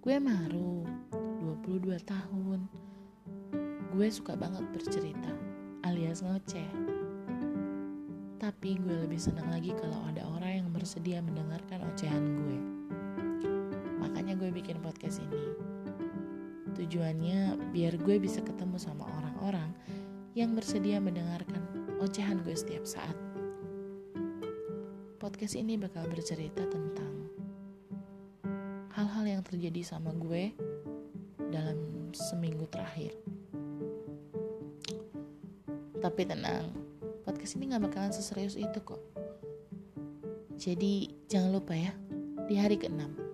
Gue Maru, 22 tahun. Gue suka banget bercerita, alias ngoceh. Tapi gue lebih senang lagi kalau ada orang yang bersedia mendengarkan ocehan gue. Makanya gue bikin podcast ini. Tujuannya biar gue bisa ketemu sama orang-orang yang bersedia mendengarkan ocehan gue setiap saat. Podcast ini bakal bercerita tentang hal-hal yang terjadi sama gue dalam seminggu terakhir. Tapi tenang, podcast ini gak bakalan seserius itu kok. Jadi jangan lupa ya, di hari ke-6